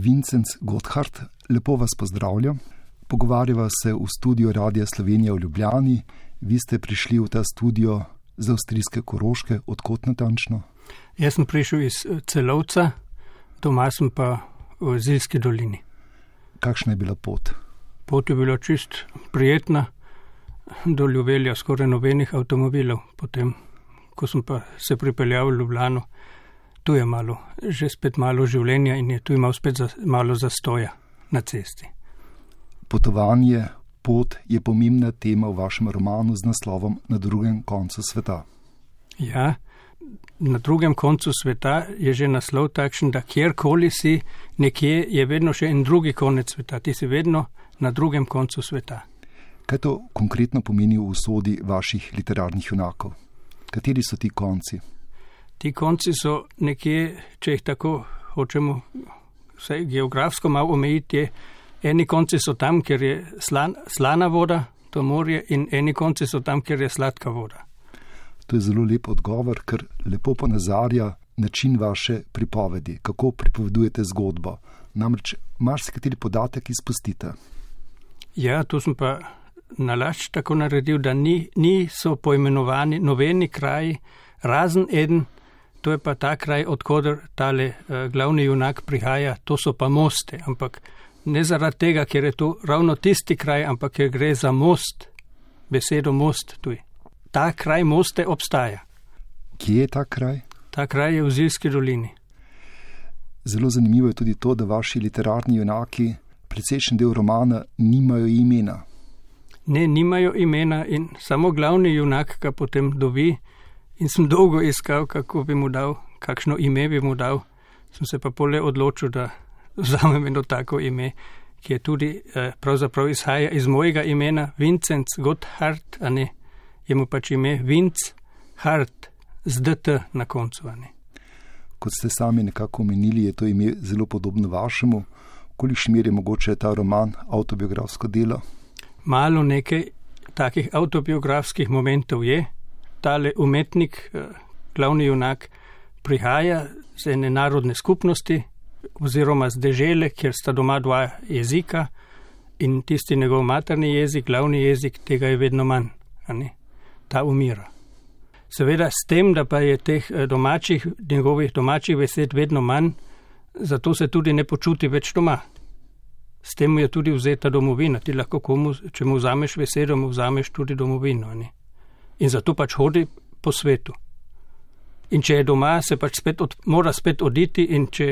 Vincenc Gotthard, lepo vas pozdravljam. Pogovarjava se v studiu Radia Slovenija v Ljubljani. Vi ste prišli v ta studio z avstrijske Koroške, odkot natančno? Jaz sem prišel iz eh, Celovca, doma sem pa v Zilski dolini. Kakšna je bila pot? Pot je bila čist prijetna, do Ljuvelja skoraj nobenih avtomobilov. Potem, ko sem pa se pripeljal v Ljubljano, tu je malo, že spet malo življenja in je tu imel spet za, malo zastoja na cesti. Potovanje, pot je pomembna tema v vašem romanu z naslovom Na drugem koncu sveta. Ja, na drugem koncu sveta je že naslov takšen, da kjerkoli si, nekje je vedno še en drugi konec sveta, ti si vedno na drugem koncu sveta. Kaj to konkretno pomeni v usodi vaših literarnih junakov? Kateri so ti konci? Ti konci so nekje, če jih tako hočemo vse geografsko malo omejiti, eni konci so tam, kjer je slan, slana voda, to morje, in eni konci so tam, kjer je sladka voda. To je zelo lep odgovor, ker lepo ponazarja način vaše pripovedi, kako pripovedujete zgodbo. Namreč marsikateri podatek izpustite. Ja, to sem pa nalašč tako naredil, da ni, niso poimenovani noveni kraji, razen eden, to je pa ta kraj, odkudar tale uh, glavni junak prihaja, to so pa moste, ampak ne zaradi tega, ker je to ravno tisti kraj, ampak ker gre za most, besedo most tuj. Ta kraj moste obstaja. Kje je ta kraj? Ta kraj je v Zilski dolini. Zelo zanimivo je tudi to, da vaši literarni junaki, precejšen del romana, nimajo imena. Ne, nimajo imena in samo glavni junak ga potem dobi. In sem dolgo iskal, kako bi mu dal, kakšno ime bi mu dal. Sem se pa pole odločil, da vzamem eno tako ime, ki je tudi eh, pravzaprav izhaja iz mojega imena, Vincent Gotthard, a ne, je mu pač ime Vinc Hart z DT na koncu. Kot ste sami nekako omenili, je to ime zelo podobno vašemu. Kolikšni meri je mogoče ta roman autobiografsko delo? Malo nekaj takih autobiografskih momentov je tale umetnik, eh, glavni junak, prihaja z ene narodne skupnosti oziroma z dežele, kjer sta doma dva jezika in tisti njegov materni jezik, glavni jezik, tega je vedno manj, ta umira. Seveda s tem, da pa je teh eh, domačih, njegovih domačih besed vedno manj, zato se tudi ne počuti več doma. S tem je tudi vzeta domovina. Ti lahko komu, če mu vzameš besedo, mu vzameš tudi domovino. Ne? In zato pač hodi po svetu. In če je doma, se pač spet od, mora spet oditi, in če,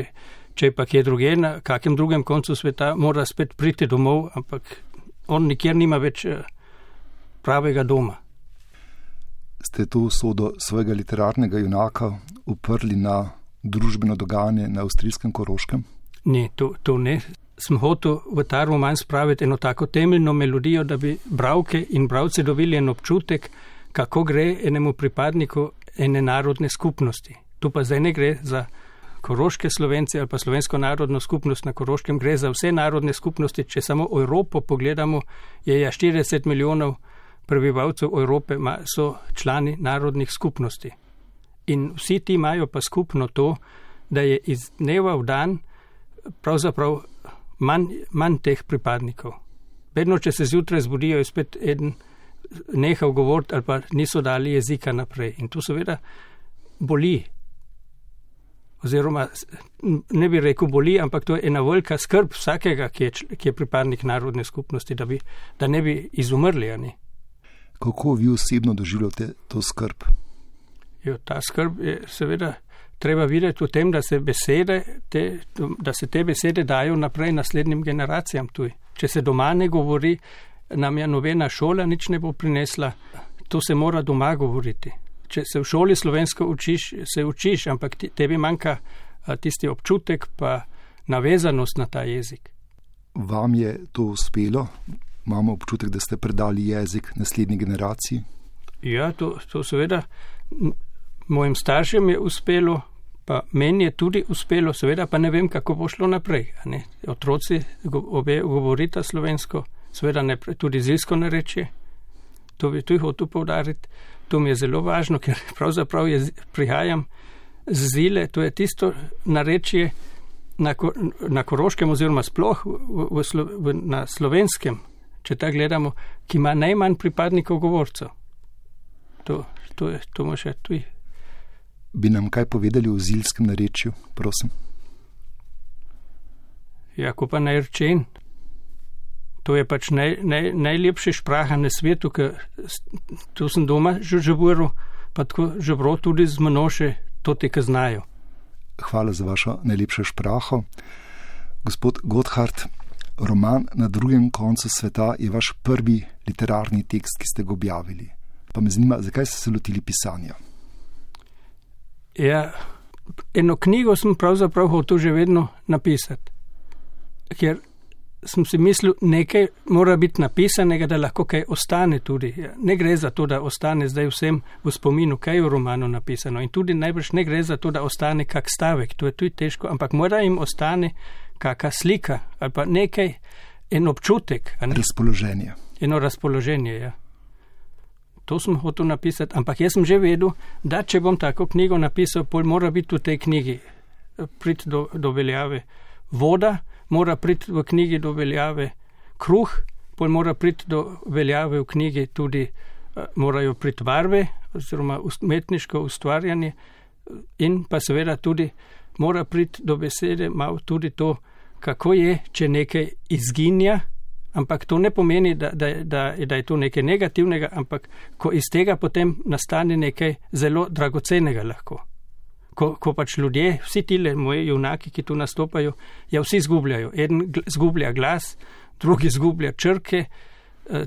če pa je druge na kakem drugem koncu sveta, mora spet priti domov, ampak on nikjer nima več eh, pravega doma. Ste to usodo svojega literarnega junaka uprli na družbeno dogajanje na avstrijskem Koroškem? Ne, to, to ne. Sem hotel v ta roman spraviti eno tako temeljno melodijo, da bi bravke in bravci dobili en občutek, kako gre enemu pripadniku ene narodne skupnosti. Tu pa zdaj ne gre za koroške slovence ali pa slovensko narodno skupnost na koroškem, gre za vse narodne skupnosti. Če samo Evropo pogledamo, je ja 40 milijonov prebivalcev Evrope so člani narodnih skupnosti. In vsi ti imajo pa skupno to, da je iz dneva v dan pravzaprav manj, manj teh pripadnikov. Vedno, če se zjutraj zbudijo, je spet eden nehal govoriti ali pa niso dali jezika naprej. In to seveda boli. Oziroma, ne bi rekel boli, ampak to je ena velika skrb vsakega, ki je, ki je pripadnik narodne skupnosti, da, bi, da ne bi izumrli. Ne? Kako vi osebno doživljate to skrb? Jo, ta skrb je seveda treba videti v tem, da se, besede, te, da se te besede dajo naprej naslednjim generacijam tuj. Če se doma ne govori, nam je nobena šola nič ne bo prinesla. To se mora doma govoriti. Če se v šoli slovensko učiš, se učiš, ampak tebi manjka tisti občutek pa navezanost na ta jezik. Vam je to uspelo? Imamo občutek, da ste predali jezik naslednji generaciji? Ja, to, to seveda mojim staršem je uspelo, pa meni je tudi uspelo, seveda pa ne vem, kako bo šlo naprej. Otroci obe govorita slovensko seveda ne, tudi zilsko nareče. To bi tudi hotel povdariti. To mi je zelo važno, ker pravzaprav je, prihajam z zile, to je tisto narečje, na, na Koroškem oziroma sploh v, v, v, na slovenskem, če tako gledamo, ki ima najmanj pripadnikov govorcev. To, to, je, to še tu. Bi nam kaj povedali o zilskem narečju, prosim? Ja, ko pa najrečen. To je pač naj, naj, najlepši špraha na svetu, ker tu sem doma že živelo, pa tako živelo tudi z množe, to te kaznajo. Hvala za vašo najlepšo špraho. Gospod Gotthard, roman Na drugem koncu sveta je vaš prvi literarni tekst, ki ste ga objavili. Pa me zanima, zakaj ste se lotili pisanja? Ja, eno knjigo sem pravzaprav hotel že vedno napisati. Ker sem si mislil, nekaj mora biti napisanega, da lahko kaj ostane tudi. Ne gre za to, da ostane zdaj vsem v spominu, kaj je v romanu napisano. In tudi najbrž ne gre za to, da ostane kak stavek, to je tudi težko, ampak mora jim ostane kakšna slika ali pa nekaj, en občutek. Ne? Razpoloženje. Eno razpoloženje, ja. To sem hotel napisati, ampak jaz sem že vedel, da če bom tako knjigo napisal, pol mora biti v tej knjigi prid do, do veljave voda, mora priti v knjigi do veljave. Kruh, pol mora priti do veljave v knjigi tudi, uh, morajo priti barve oziroma umetniško ustvarjanje in pa seveda tudi mora priti do besede malo tudi to, kako je, če nekaj izginja, ampak to ne pomeni, da, da, da, da je to nekaj negativnega, ampak ko iz tega potem nastane nekaj zelo dragocenega lahko ko, ko pač ljudje, vsi ti moji junaki, ki tu nastopajo, ja, vsi izgubljajo. En izgublja glas, drugi izgublja črke uh,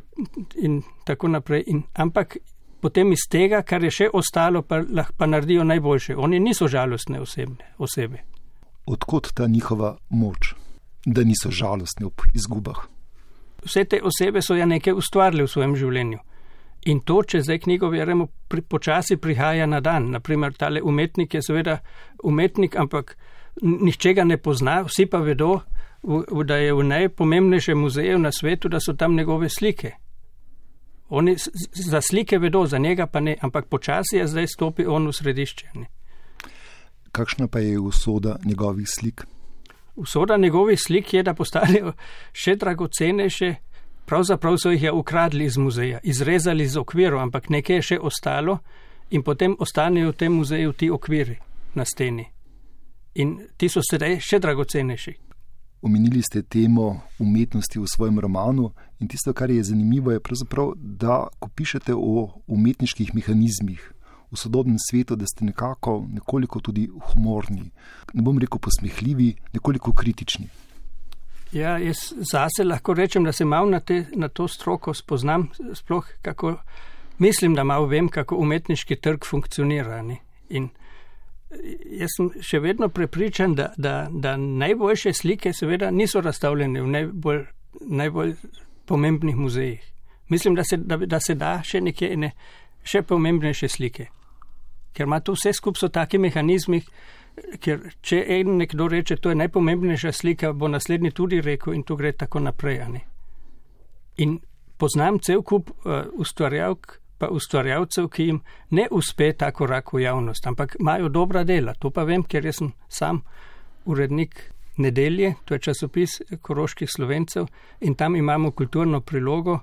in tako naprej. In, ampak potem iz tega, kar je še ostalo, pa lahko pa naredijo najboljše. Oni niso žalostne osebne, osebe. Odkot ta njihova moč, da niso žalostne ob izgubah? Vse te osebe so ja nekaj ustvarile v svojem življenju. In to, če zdaj knjigo verjemo, pri, počasi prihaja na dan. Naprimer, tale umetnik je seveda umetnik, ampak nihče ga ne pozna, vsi pa vedo, v, v, da je v najpomembnejšem muzeju na svetu, da so tam njegove slike. Oni za slike vedo, za njega pa ne, ampak počasi je zdaj stopi on v središče. Ne. Kakšna pa je usoda njegovih slik? Usoda njegovih slik je, da postanejo še dragocenejše, Pravzaprav so jih je ukradli iz muzeja, izrezali z okvirom, ampak nekaj je še ostalo in potem ostanejo v tem muzeju ti okviri na steni. In ti so sedaj še dragocenejši. Omenili ste temo umetnosti v svojem romanu in tisto, kar je zanimivo, je pravzaprav, da ko pišete o umetniških mehanizmih v sodobnem svetu, da ste nekako nekoliko tudi humorni, ne bom rekel posmehljivi, nekoliko kritični. Ja, jaz zase lahko rečem, da se malo na, te, na to stroko spoznam, sploh kako mislim, da malo vem, kako umetniški trg funkcionira. Ne? In jaz sem še vedno prepričan, da, da, da najboljše slike seveda niso razstavljene v najbolj, najbolj pomembnih muzejih. Mislim, da se da, da se da še nekje ne, še pomembnejše slike. Ker ima to vse skupaj so taki mehanizmi, ker če en nekdo reče, to je najpomembnejša slika, bo naslednji tudi rekel in to gre tako naprej. In poznam cel kup uh, ustvarjalk, pa ustvarjalcev, ki jim ne uspe ta korak v javnost, ampak imajo dobra dela. To pa vem, ker sem sam urednik nedelje, to je časopis koroških slovencev in tam imamo kulturno prilogo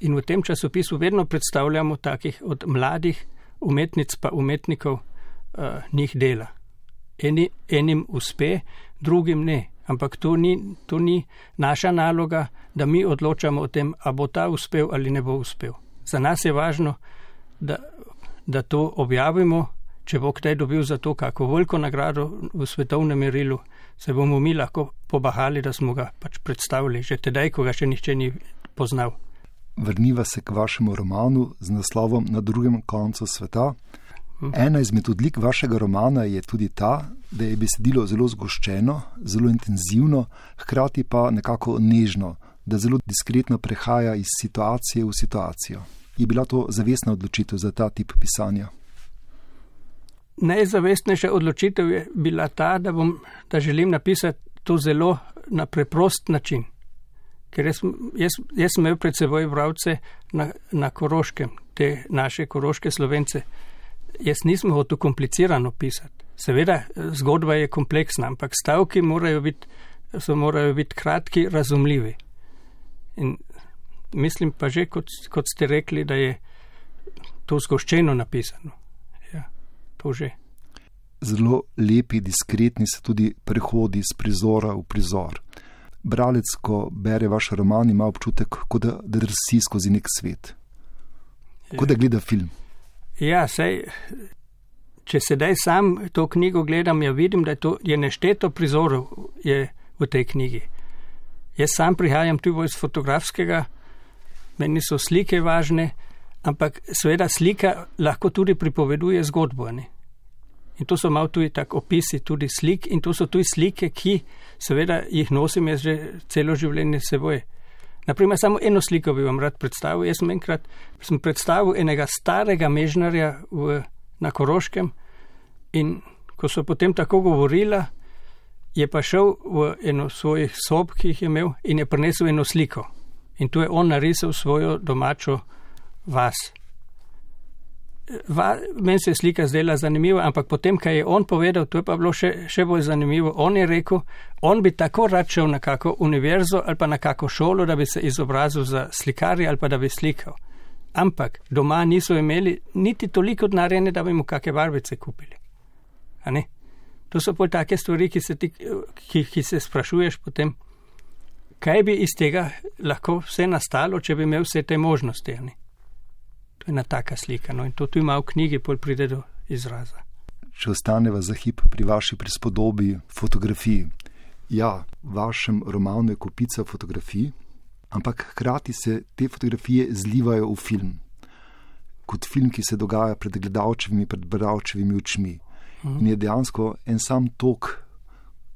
in v tem časopisu vedno predstavljamo takih od mladih umetnic pa umetnikov uh, njih dela eni, enim uspe, drugim ne. Ampak to ni, to ni naša naloga, da mi odločamo o tem, a bo ta uspel ali ne bo uspel. Za nas je važno, da, da to objavimo. Če bo kdaj dobil za to kako veliko nagrado v svetovnem merilu, se bomo mi lahko pobahali, da smo ga pač predstavili, že tedaj, ko ga še nihče ni poznal. Vrniva se k vašemu romanu z naslovom Na drugem koncu sveta. Ena izmed odlik vašega romana je tudi ta, da je besedilo zelo zgoščeno, zelo intenzivno, hkrati pa nekako nežno, da zelo diskretno prehaja iz situacije v situacijo. Je bila to zavestna odločitev za ta tip pisanja? Najzavestnejša odločitev je bila ta, da, bom, da želim napisati to zelo na preprost način. Ker jaz, jaz, jaz sem imel pred seboj vrabce na, na koroškem, te naše koroške slovence jaz nisem hotel komplicirano pisati. Seveda, zgodba je kompleksna, ampak stavki morajo biti, so morajo biti kratki, razumljivi. In mislim pa že, kot, kot ste rekli, da je to zgoščeno napisano. Ja, to že. Zelo lepi, diskretni so tudi prehodi iz prizora v prizor. Bralec, ko bere vaš roman, ima občutek, kot da drsi skozi nek svet, kot da gleda film. Ja, sej, če sedaj sam to knjigo gledam, ja vidim, da je to je nešteto prizorov je v tej knjigi. Jaz sam prihajam tudi iz fotografskega, meni so slike važne, ampak seveda slika lahko tudi pripoveduje zgodbo. Ne? In to so malo tudi tako opisi tudi slik in to so tudi slike, ki seveda jih nosim jaz že celo življenje seboj. Naprimer, samo eno sliko bi vam rad predstavil. Jaz sem enkrat sem predstavil enega starega mežnarja v, na Koroškem in ko so potem tako govorila, je pa šel v eno svojih sob, ki jih je imel in je prinesel eno sliko. In tu je on narisal svojo domačo vas. Va, meni se je slika zdela zanimiva, ampak potem, kaj je on povedal, to je pa bilo še, še bolj zanimivo. On je rekel, on bi tako rad šel na kako univerzo ali pa na kako šolo, da bi se izobrazil za slikarja ali pa da bi slikal. Ampak doma niso imeli niti toliko denarja, da bi mu kakšne barvice kupili. To so bolj take stvari, ki se, ti, ki, ki se sprašuješ potem, kaj bi iz tega lahko vse nastalo, če bi imel vse te možnosti. Ne? To je ena taka slika. No, in to tu ima v knjigi, pol pride do izraza. Če ostaneva za hip pri vaši prispodobi fotografiji. Ja, v vašem romanu je kupica fotografij, ampak hkrati se te fotografije zlivajo v film. Kot film, ki se dogaja pred gledalčevimi, pred bralčevimi očmi. Mhm. In je dejansko en sam tok,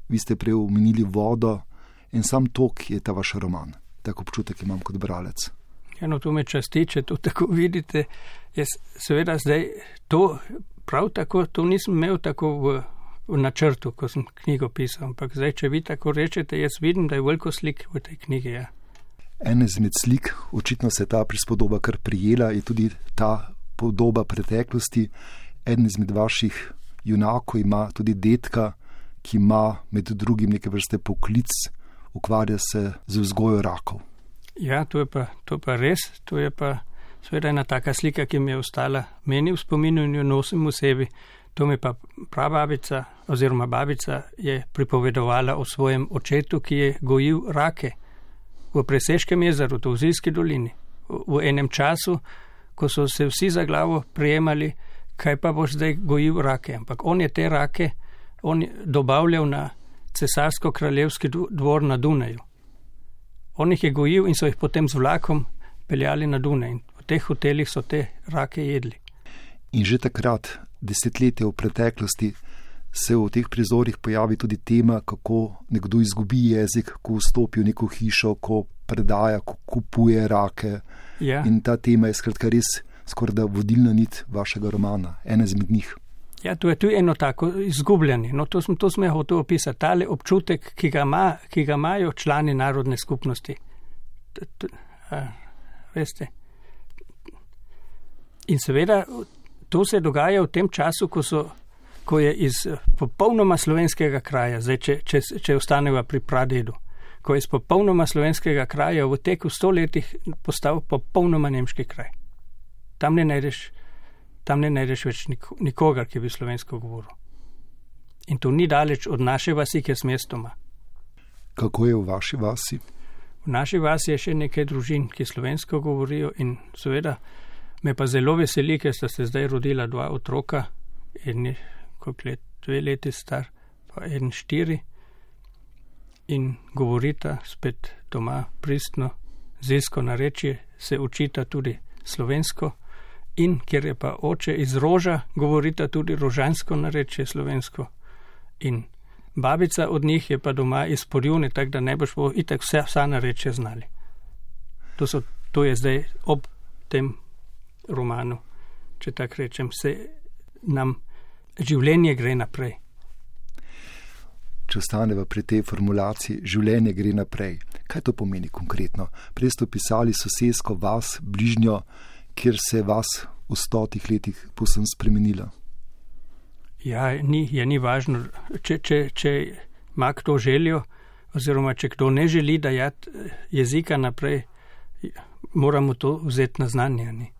vi ste prej omenili vodo, en sam tok je ta vaš roman. Tako občutek imam kot bralec. Eno to me časti, če to tako vidite. Jaz seveda zdaj to prav tako, to nisem imel tako v, v načrtu, ko sem knjigo pisal, ampak zdaj, če vi tako rečete, jaz vidim, da je veliko slik v tej knjigi. Ja. Ena izmed slik, očitno se je ta prispodoba kar prijela, je tudi ta podoba preteklosti. Eden izmed vaših junakov ima tudi detka, ki ima med drugim neke vrste poklic, ukvarja se z vzgojo rakov. Ja, to je pa, to pa res. To je pa seveda ena taka slika, ki mi je ostala meni v spominu in jo nosim v sebi. To mi pa prababica oziroma babica je pripovedovala o svojem očetu, ki je gojil rake v Preseškem jezeru, v Zilski dolini. V enem času, ko so se vsi za glavo prijemali, kaj pa boš zdaj gojil rake. Ampak on je te rake on je dobavljal na cesarsko-kraljevski dvor na Dunaju. On jih je gojil in so jih potem z vlakom peljali na Dunaj in v teh hotelih so te rake jedli. In že takrat, desetletje v preteklosti, se v teh prizorih pojavi tudi tema, kako nekdo izgubi jezik, ko vstopi v neko hišo, ko predaja, ko kupuje rake. Ja. In ta tema je skratka res skoraj da vodilna nit vašega romana, ena izmed njih. Ja, to je tudi eno tako izgubljanje. No, to sem, to sem hotel opisati. Tale občutek, ki ga, ima, ki ga imajo člani narodne skupnosti. T, t, a, veste. In seveda to se dogaja v tem času, ko, so, ko je iz popolnoma slovenskega kraja, zdaj če, če, če ostaneva pri pradedu, ko je iz popolnoma slovenskega kraja v teku stoletjih postal popolnoma nemški kraj. Tam ne najdeš tam ne najdeš več nikogar, ki bi slovensko govoril. In to ni daleč od naše vasi, ki je s mestoma. Kako je v vaši vasi? V naši vasi je še nekaj družin, ki slovensko govorijo in seveda me pa zelo veseli, ker sta se zdaj rodila dva otroka, en je kot let, dve leti star, pa en štiri in govorita spet doma pristno, zilsko narečje, se učita tudi slovensko in ker je pa oče iz roža, govorita tudi rožansko nareče slovensko. In babica od njih je pa doma iz porjune, tako da ne boš bo itak vse, vsa nareče znali. To, so, to je zdaj ob tem romanu, če tako rečem, se nam življenje gre naprej. Če ostaneva pri tej formulaciji, življenje gre naprej. Kaj to pomeni konkretno? Prej ste opisali sosedsko vas, bližnjo, kjer se je vas v stotih letih posem spremenila? Ja, ni, je ni važno, če, če, če ima kdo željo, oziroma če kdo ne želi dajati jezika naprej, moramo to vzeti na znanje. Ni.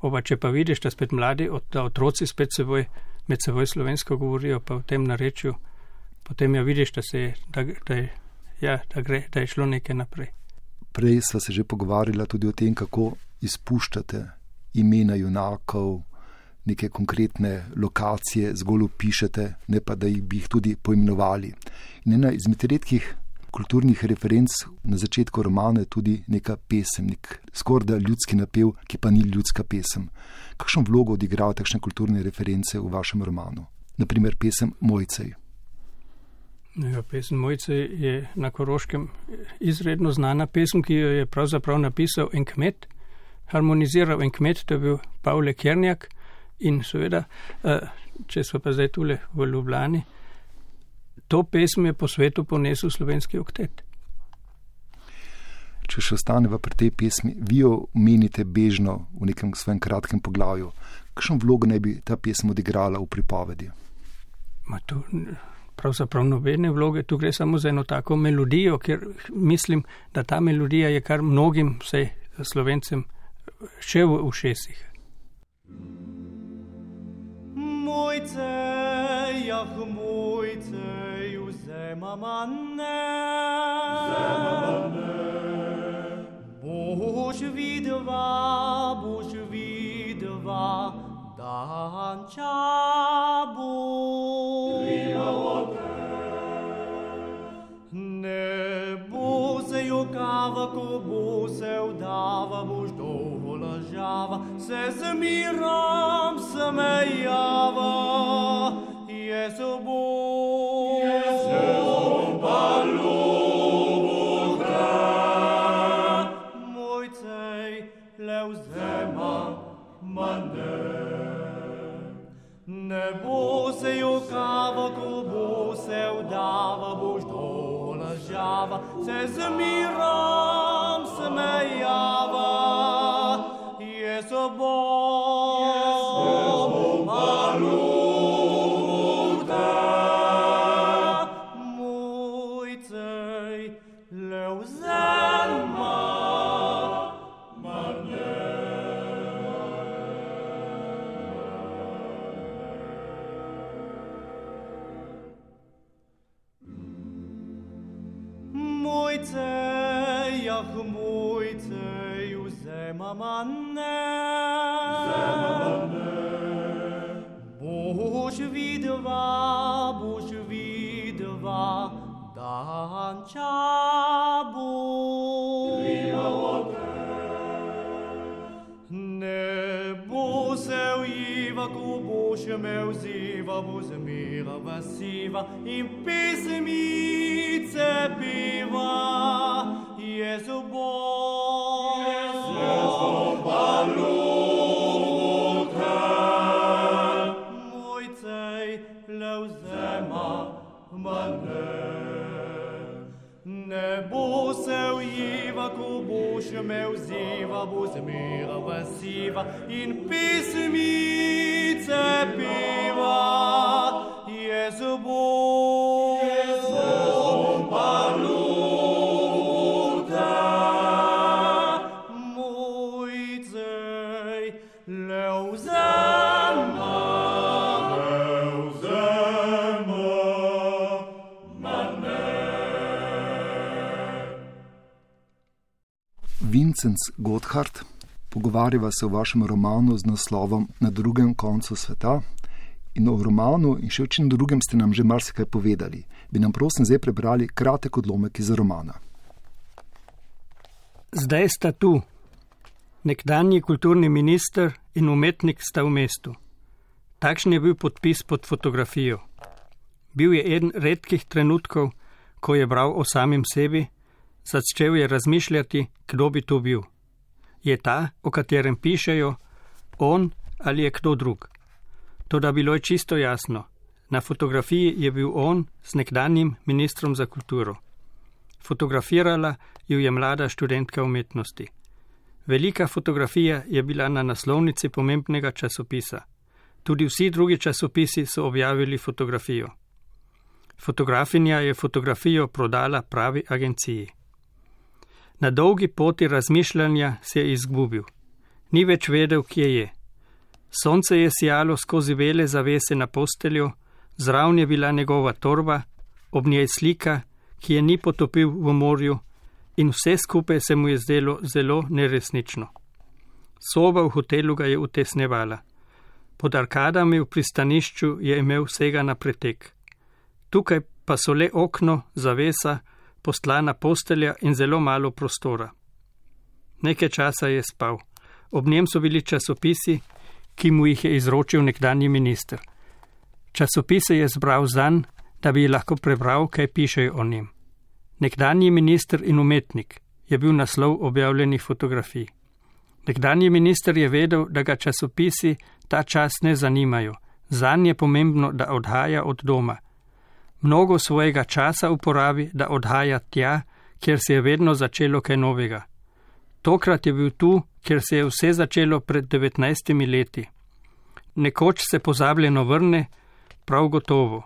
Oba, če pa vidiš, da spet mladi, da otroci spet seboj, med seboj slovensko govorijo, pa v tem narečju, potem ja vidiš, da, se, da, da, ja, da, gre, da je šlo nekaj naprej. Prej smo se že pogovarjali tudi o tem, kako izpuščate imena junakov, neke konkretne lokacije zgolj opišete, ne pa da jih bi jih tudi poimenovali. In ena izmed redkih kulturnih referenc na začetku romana je tudi neka pesem, nek skoraj da ljudski napev, ki pa ni ljudska pesem. Kakšno vlogo odigrajo takšne kulturne reference v vašem romanu? Naprimer, pesem Mojcej. Ja, pesem Mojce je na Koroškem izredno znana pesem, ki jo je pravzaprav napisal en kmet, harmoniziral en kmet, to je bil Pavle Kernjak. In seveda, eh, če smo pa zdaj tule v Ljubljani, to pesem je po svetu ponesel slovenski oktet. Če še ostaneva pri tej pesmi, vi jo menite bežno v nekem svojem kratkem poglavju. Kakšno vlogo naj bi ta pesem odigrala v pripovedi? Ma tu pravzaprav nobene vloge, tu gre samo za eno tako melodijo, ker mislim, da ta melodija je kar mnogim, vsej slovencem, še v ušesih. Mojce, jah, mojce, vzema manne. Boš vidva, boš vidva, dan čabu. Ne bo se jokava, ko bo se vdava, boš lažava, se z mirom smejava, je sobo. Ne bo se jokava, ko bo se vdava, boš dolgo lažava, se z mirom in pesmice piva, Jezu Bog. Ne bo se ujiva, ko boš me vziva, bo zmera vasiva in pesmice piva, Vincent Gotthard, pogovarjava se o vašem romanu z naslovom Na drugem koncu sveta. In o romanu in še o čem drugem ste nam že marsikaj povedali. Bi nam prosim zdaj prebrali kratek odlomek iz romana. Zdaj sta tu. Nekdanji kulturni minister in umetnik sta v mestu. Takšen je bil podpis pod fotografijo. Bil je eden redkih trenutkov, ko je bral o samem sebi začel je razmišljati, kdo bi to bil. Je ta, o katerem pišejo, on ali je kdo drug. To da bilo je čisto jasno. Na fotografiji je bil on s nekdanjim ministrom za kulturo. Fotografirala ju je mlada študentka umetnosti. Velika fotografija je bila na naslovnici pomembnega časopisa. Tudi vsi drugi časopisi so objavili fotografijo. Fotografinja je fotografijo prodala pravi agenciji. Na dolgi poti razmišljanja se je izgubil. Ni več vedel, kje je. Sonce je sijalo skozi vele zavese na posteljo, zraven je bila njegova torba, ob njej slika, ki je ni potopil v morju, in vse skupaj se mu je zdelo zelo neresnično. Soba v hotelu ga je utesnevala. Pod arkadami v pristanišču je imel vsega na pretek. Tukaj pa so le okno, zavesa, postlana postelja in zelo malo prostora. Nekaj časa je spal. Ob njem so bili časopisi, ki mu jih je izročil nekdanji minister. Časopise je zbral zan, da bi lahko prebral, kaj pišejo o njem. Nekdanji minister in umetnik je bil naslov objavljenih fotografij. Nekdanji minister je vedel, da ga časopisi ta čas ne zanimajo, zanj je pomembno, da odhaja od doma. Mnogo svojega časa uporabi, da odhaja tja, kjer se je vedno začelo kaj novega. Tokrat je bil tu, kjer se je vse začelo pred 19 leti. Nekoč se pozabljeno vrne, prav gotovo.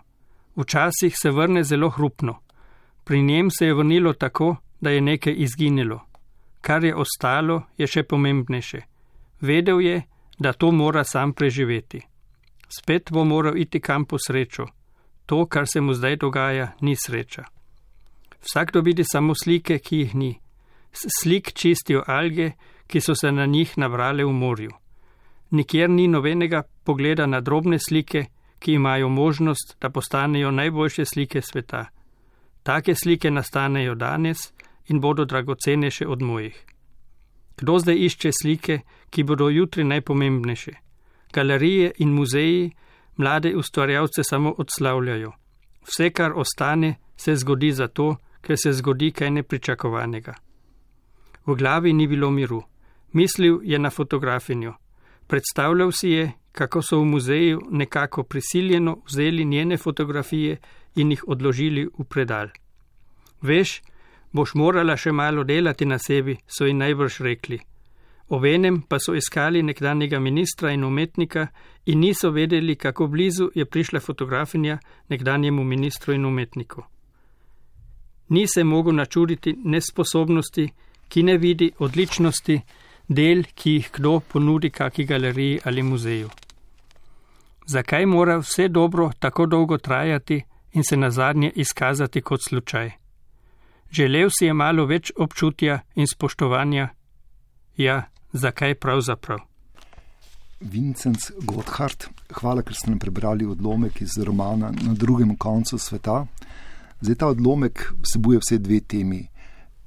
Včasih se vrne zelo hrupno. Pri njem se je vrnilo tako, da je nekaj izginilo. Kar je ostalo, je še pomembnejše. Vedel je, da to mora sam preživeti. Spet bo moral iti kam po srečo. To, kar se mu zdaj dogaja, ni sreča. Vsakdo vidi samo slike, ki jih ni. Slik čistijo alge, ki so se na njih nabrale v morju. Nikjer ni nobenega pogleda na drobne slike, ki imajo možnost, da postanejo najboljše slike sveta. Take slike nastanejo danes in bodo dragocenejše od mojih. Kdo zdaj išče slike, ki bodo jutri najpomembnejše? Galerije in muzeji mlade ustvarjalce samo odslavljajo. Vse, kar ostane, se zgodi zato, ker se zgodi kaj nepričakovanega. V glavi ni bilo miru. Mislil je na fotografinjo. Predstavljal si je, kako so v muzeju nekako prisiljeno vzeli njene fotografije in jih odložili v predal. Veš, boš morala še malo delati na sebi, so ji najbrž rekli. Ovenem pa so iskali nekdanjega ministra in umetnika in niso vedeli, kako blizu je prišla fotografinja nekdanjemu ministru in umetniku. Ni se mogel načuditi nesposobnosti, ki ne vidi odličnosti del, ki jih kdo ponudi kaki galeriji ali muzeju. Zakaj mora vse dobro tako dolgo trajati in se na zadnje izkazati kot slučaj? Želel si je malo več občutja in spoštovanja? Ja, zakaj pravzaprav? Vincent Gotthard, hvala, ker ste nam prebrali odlomek iz romana Na drugem koncu sveta. Zdaj ta odlomek vsebuje vse dve temi.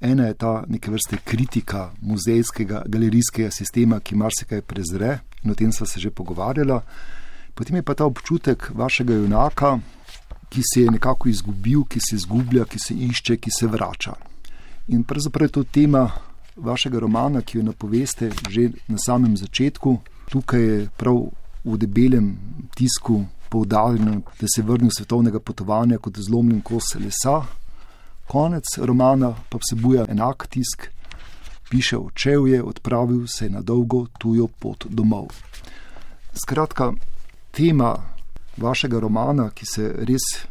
Ena je ta neke vrste kritika muzejskega, galerijskega sistema, ki marsikaj prezre, in o tem sva se že pogovarjala. Potem je pa ta občutek vašega junaka, ki se je nekako izgubil, ki se izgublja, ki se išče, ki se vrača. In pravzaprav je to tema vašega romana, ki jo napoveste že na samem začetku. Tukaj je prav v debelem tisku poudarjeno, da se je vrnil svetovnega potovanja kot zlomljen kos lesa, konec romana pa vsebuje enak tisk, piše očev je, odpravil se je na dolgo tujo pot domov. Skratka, tema vašega romana, ki se res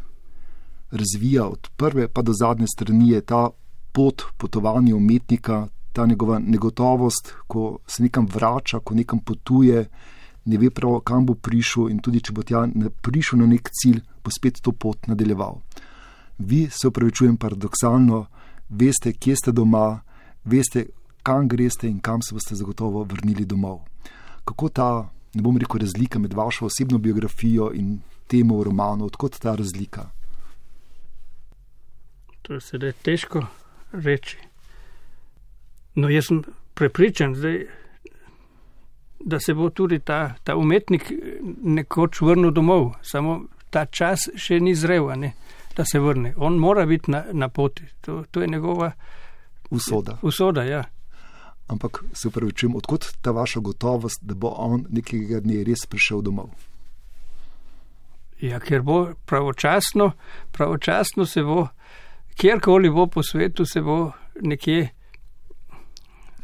razvija od prve pa do zadnje strani, je ta pot potovanja umetnika, ta njegova negotovost, ko se nekam vrača, ko nekam potuje, ne ve prav, kam bo prišel in tudi, če bo tja prišel na nek cilj, bo spet to pot nadaljeval vi se upravičujem paradoksalno, veste, kje ste doma, veste, kam greste in kam se boste zagotovo vrnili domov. Kako ta, ne bom rekel, razlika med vašo osebno biografijo in temo v romanu, odkot ta razlika? To je sedaj težko reči. No, jaz sem prepričan, zdaj, da se bo tudi ta, ta umetnik nekoč vrnil domov, samo ta čas še ni zrel. Ne? da se vrne. On mora biti na, na poti, to, to je njegova usoda. usoda ja. Ampak se upravičujem, odkot ta vaša gotovost, da bo on nekega dne res prišel domov? Ja, ker bo pravočasno, pravočasno se bo, kjerkoli bo po svetu, se bo nekje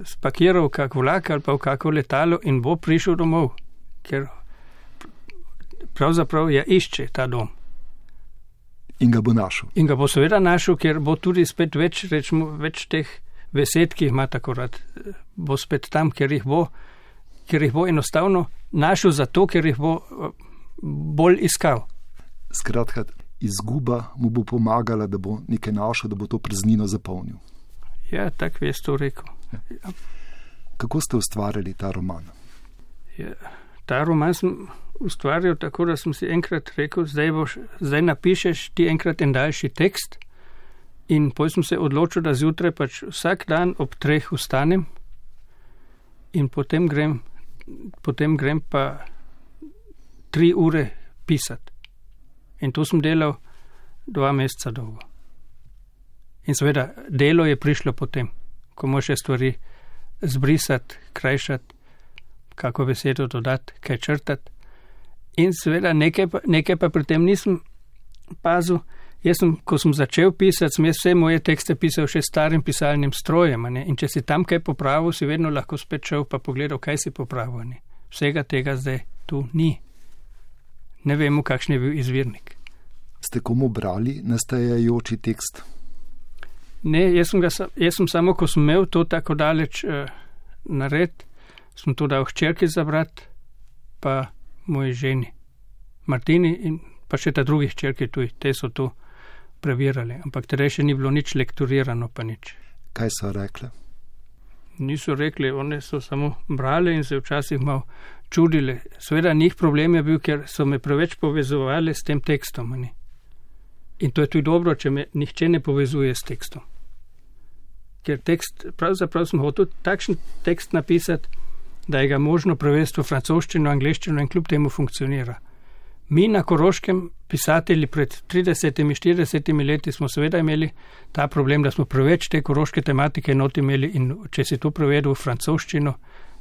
spakiral kak vlak ali pa v kako letalo in bo prišel domov. Ker pravzaprav ja išče ta dom. In ga bo našel. In ga bo seveda našel, ker bo tudi spet več, rečemo, več teh besed, ki jih ima tako rad, bo spet tam, ker jih bo, ker jih bo enostavno našel zato, ker jih bo bolj iskal. Skratka, izguba mu bo pomagala, da bo nekaj našel, da bo to praznino zapolnil. Ja, tako je to rekel. Ja. Kako ste ustvarjali ta roman? Ja, ta roman sem ustvarjal tako, da sem si enkrat rekel, zdaj, boš, zdaj napišeš ti enkrat en daljši tekst. In potem sem se odločil, da zjutraj pač vsak dan ob treh vstanem in potem grem, potem grem pa tri ure pisati. In to sem delal dva meseca dolgo. In seveda, delo je prišlo potem, ko moš stvari zbrisati, krajšati, kako besedo dodati, kaj črtati. In seveda, nekaj nekaj pa pri tem nisem pazil. Jaz sem, ko sem začel pisati, sem vse moje tekste pisal še starim pisalnim strojem. Ne? In če si tam kaj popravil, si vedno lahko spet šel pa pogledal, kaj si popravil. Ne? Vsega tega zdaj tu ni. Ne vemo, kakšen je bil izvirnik. Ste komu brali nastajajoči tekst? Ne, jaz sem, ga, jaz sem samo, ko sem imel to tako daleč uh, nared, sem to dal hčerki za brat, pa moji ženi, Martini in pa še ta drugih hčerki tuj, te so to preverjali, ampak tere še ni bilo nič lekturirano, pa nič. Kaj so rekli? Niso rekli, one so samo brali in se včasih malo čudili. Sveda njih problem je bil, ker so me preveč povezovali s tem tekstom. Ne? In to je tudi dobro, če me nihče ne povezuje s tekstom. Ker tekst, pravzaprav sem hotel takšen tekst napisati, da je ga možno prevesti v francoščino, angliščino in kljub temu funkcionira. Mi na Koroškem, pisatelji pred 30-40 leti, smo seveda imeli ta problem, da smo preveč te koroške tematike not imeli in če si to prevedel v francoščino,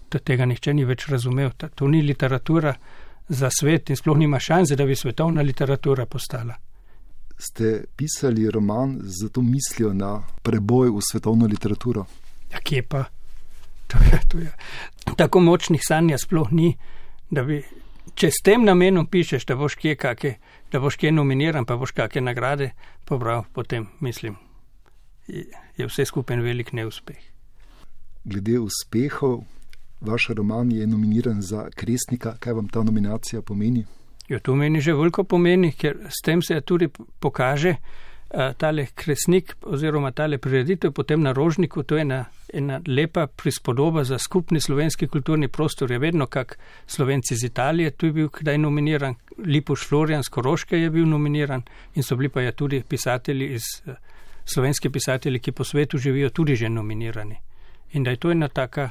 to tega nihče ni več razumel. To ni literatura za svet in sploh nima šanse, da bi svetovna literatura postala ste pisali roman z to mislijo na preboj v svetovno literaturo? Ja, kje pa? To je, to je. Tako močnih sanja sploh ni, da bi, če s tem namenom pišeš, da boš kje, kake, da boš kje nominiran, pa boš kakšne nagrade pobral, potem mislim, je vse skupaj velik neuspeh. Glede uspehov, vaš roman je nominiran za Kresnika. Kaj vam ta nominacija pomeni? Jo, to meni že veliko pomeni, ker s tem se tudi pokaže uh, tale kresnik oziroma tale prireditev potem na rožniku. To je ena, ena lepa prispodoba za skupni slovenski kulturni prostor. Je vedno kak slovenci iz Italije, tu je bil kdaj nominiran, Lipuš Florian z Koroške je bil nominiran in so bili pa ja tudi pisatelji iz uh, slovenski pisatelji, ki po svetu živijo, tudi že nominirani. In da je to ena taka,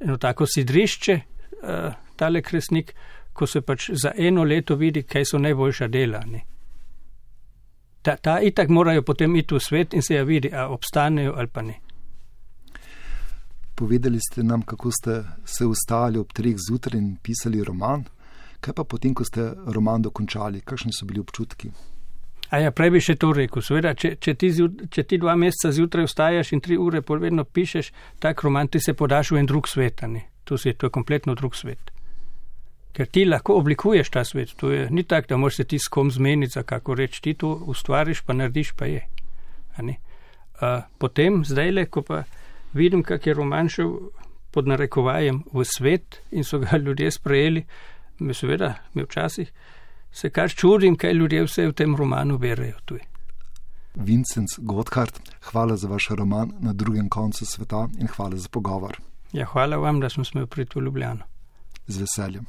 eno tako sidrišče, uh, tale kresnik ko se pač za eno leto vidi, kaj so najboljša dela. Ne. Ta, ta itak morajo potem iti v svet in se ja vidi, a obstanejo ali pa ne. Povedali ste nam, kako ste se ustali ob treh zjutraj in pisali roman. Kaj pa potem, ko ste roman dokončali, kakšni so bili občutki? A ja, prej bi še to rekel. Seveda, če, če, ti, če ti dva meseca zjutraj vstajaš in tri ure povedno pišeš, tak roman ti se podaš v en drug svet. To, to je kompletno drug svet ker ti lahko oblikuješ ta svet. To je ni tako, da moraš se ti s kom zmeniti, kako reči, ti to ustvariš, pa narediš, pa je. Uh, potem, zdaj le, ko pa vidim, kak je roman šel pod narekovajem v svet in so ga ljudje sprejeli, me seveda, me včasih se kar čudim, kaj ljudje vse v tem romanu berejo tuj. Vincent Gotthard, hvala za vaš roman na drugem koncu sveta in hvala za pogovor. Ja, hvala vam, da smo smeli priti v Ljubljano. Z veseljem.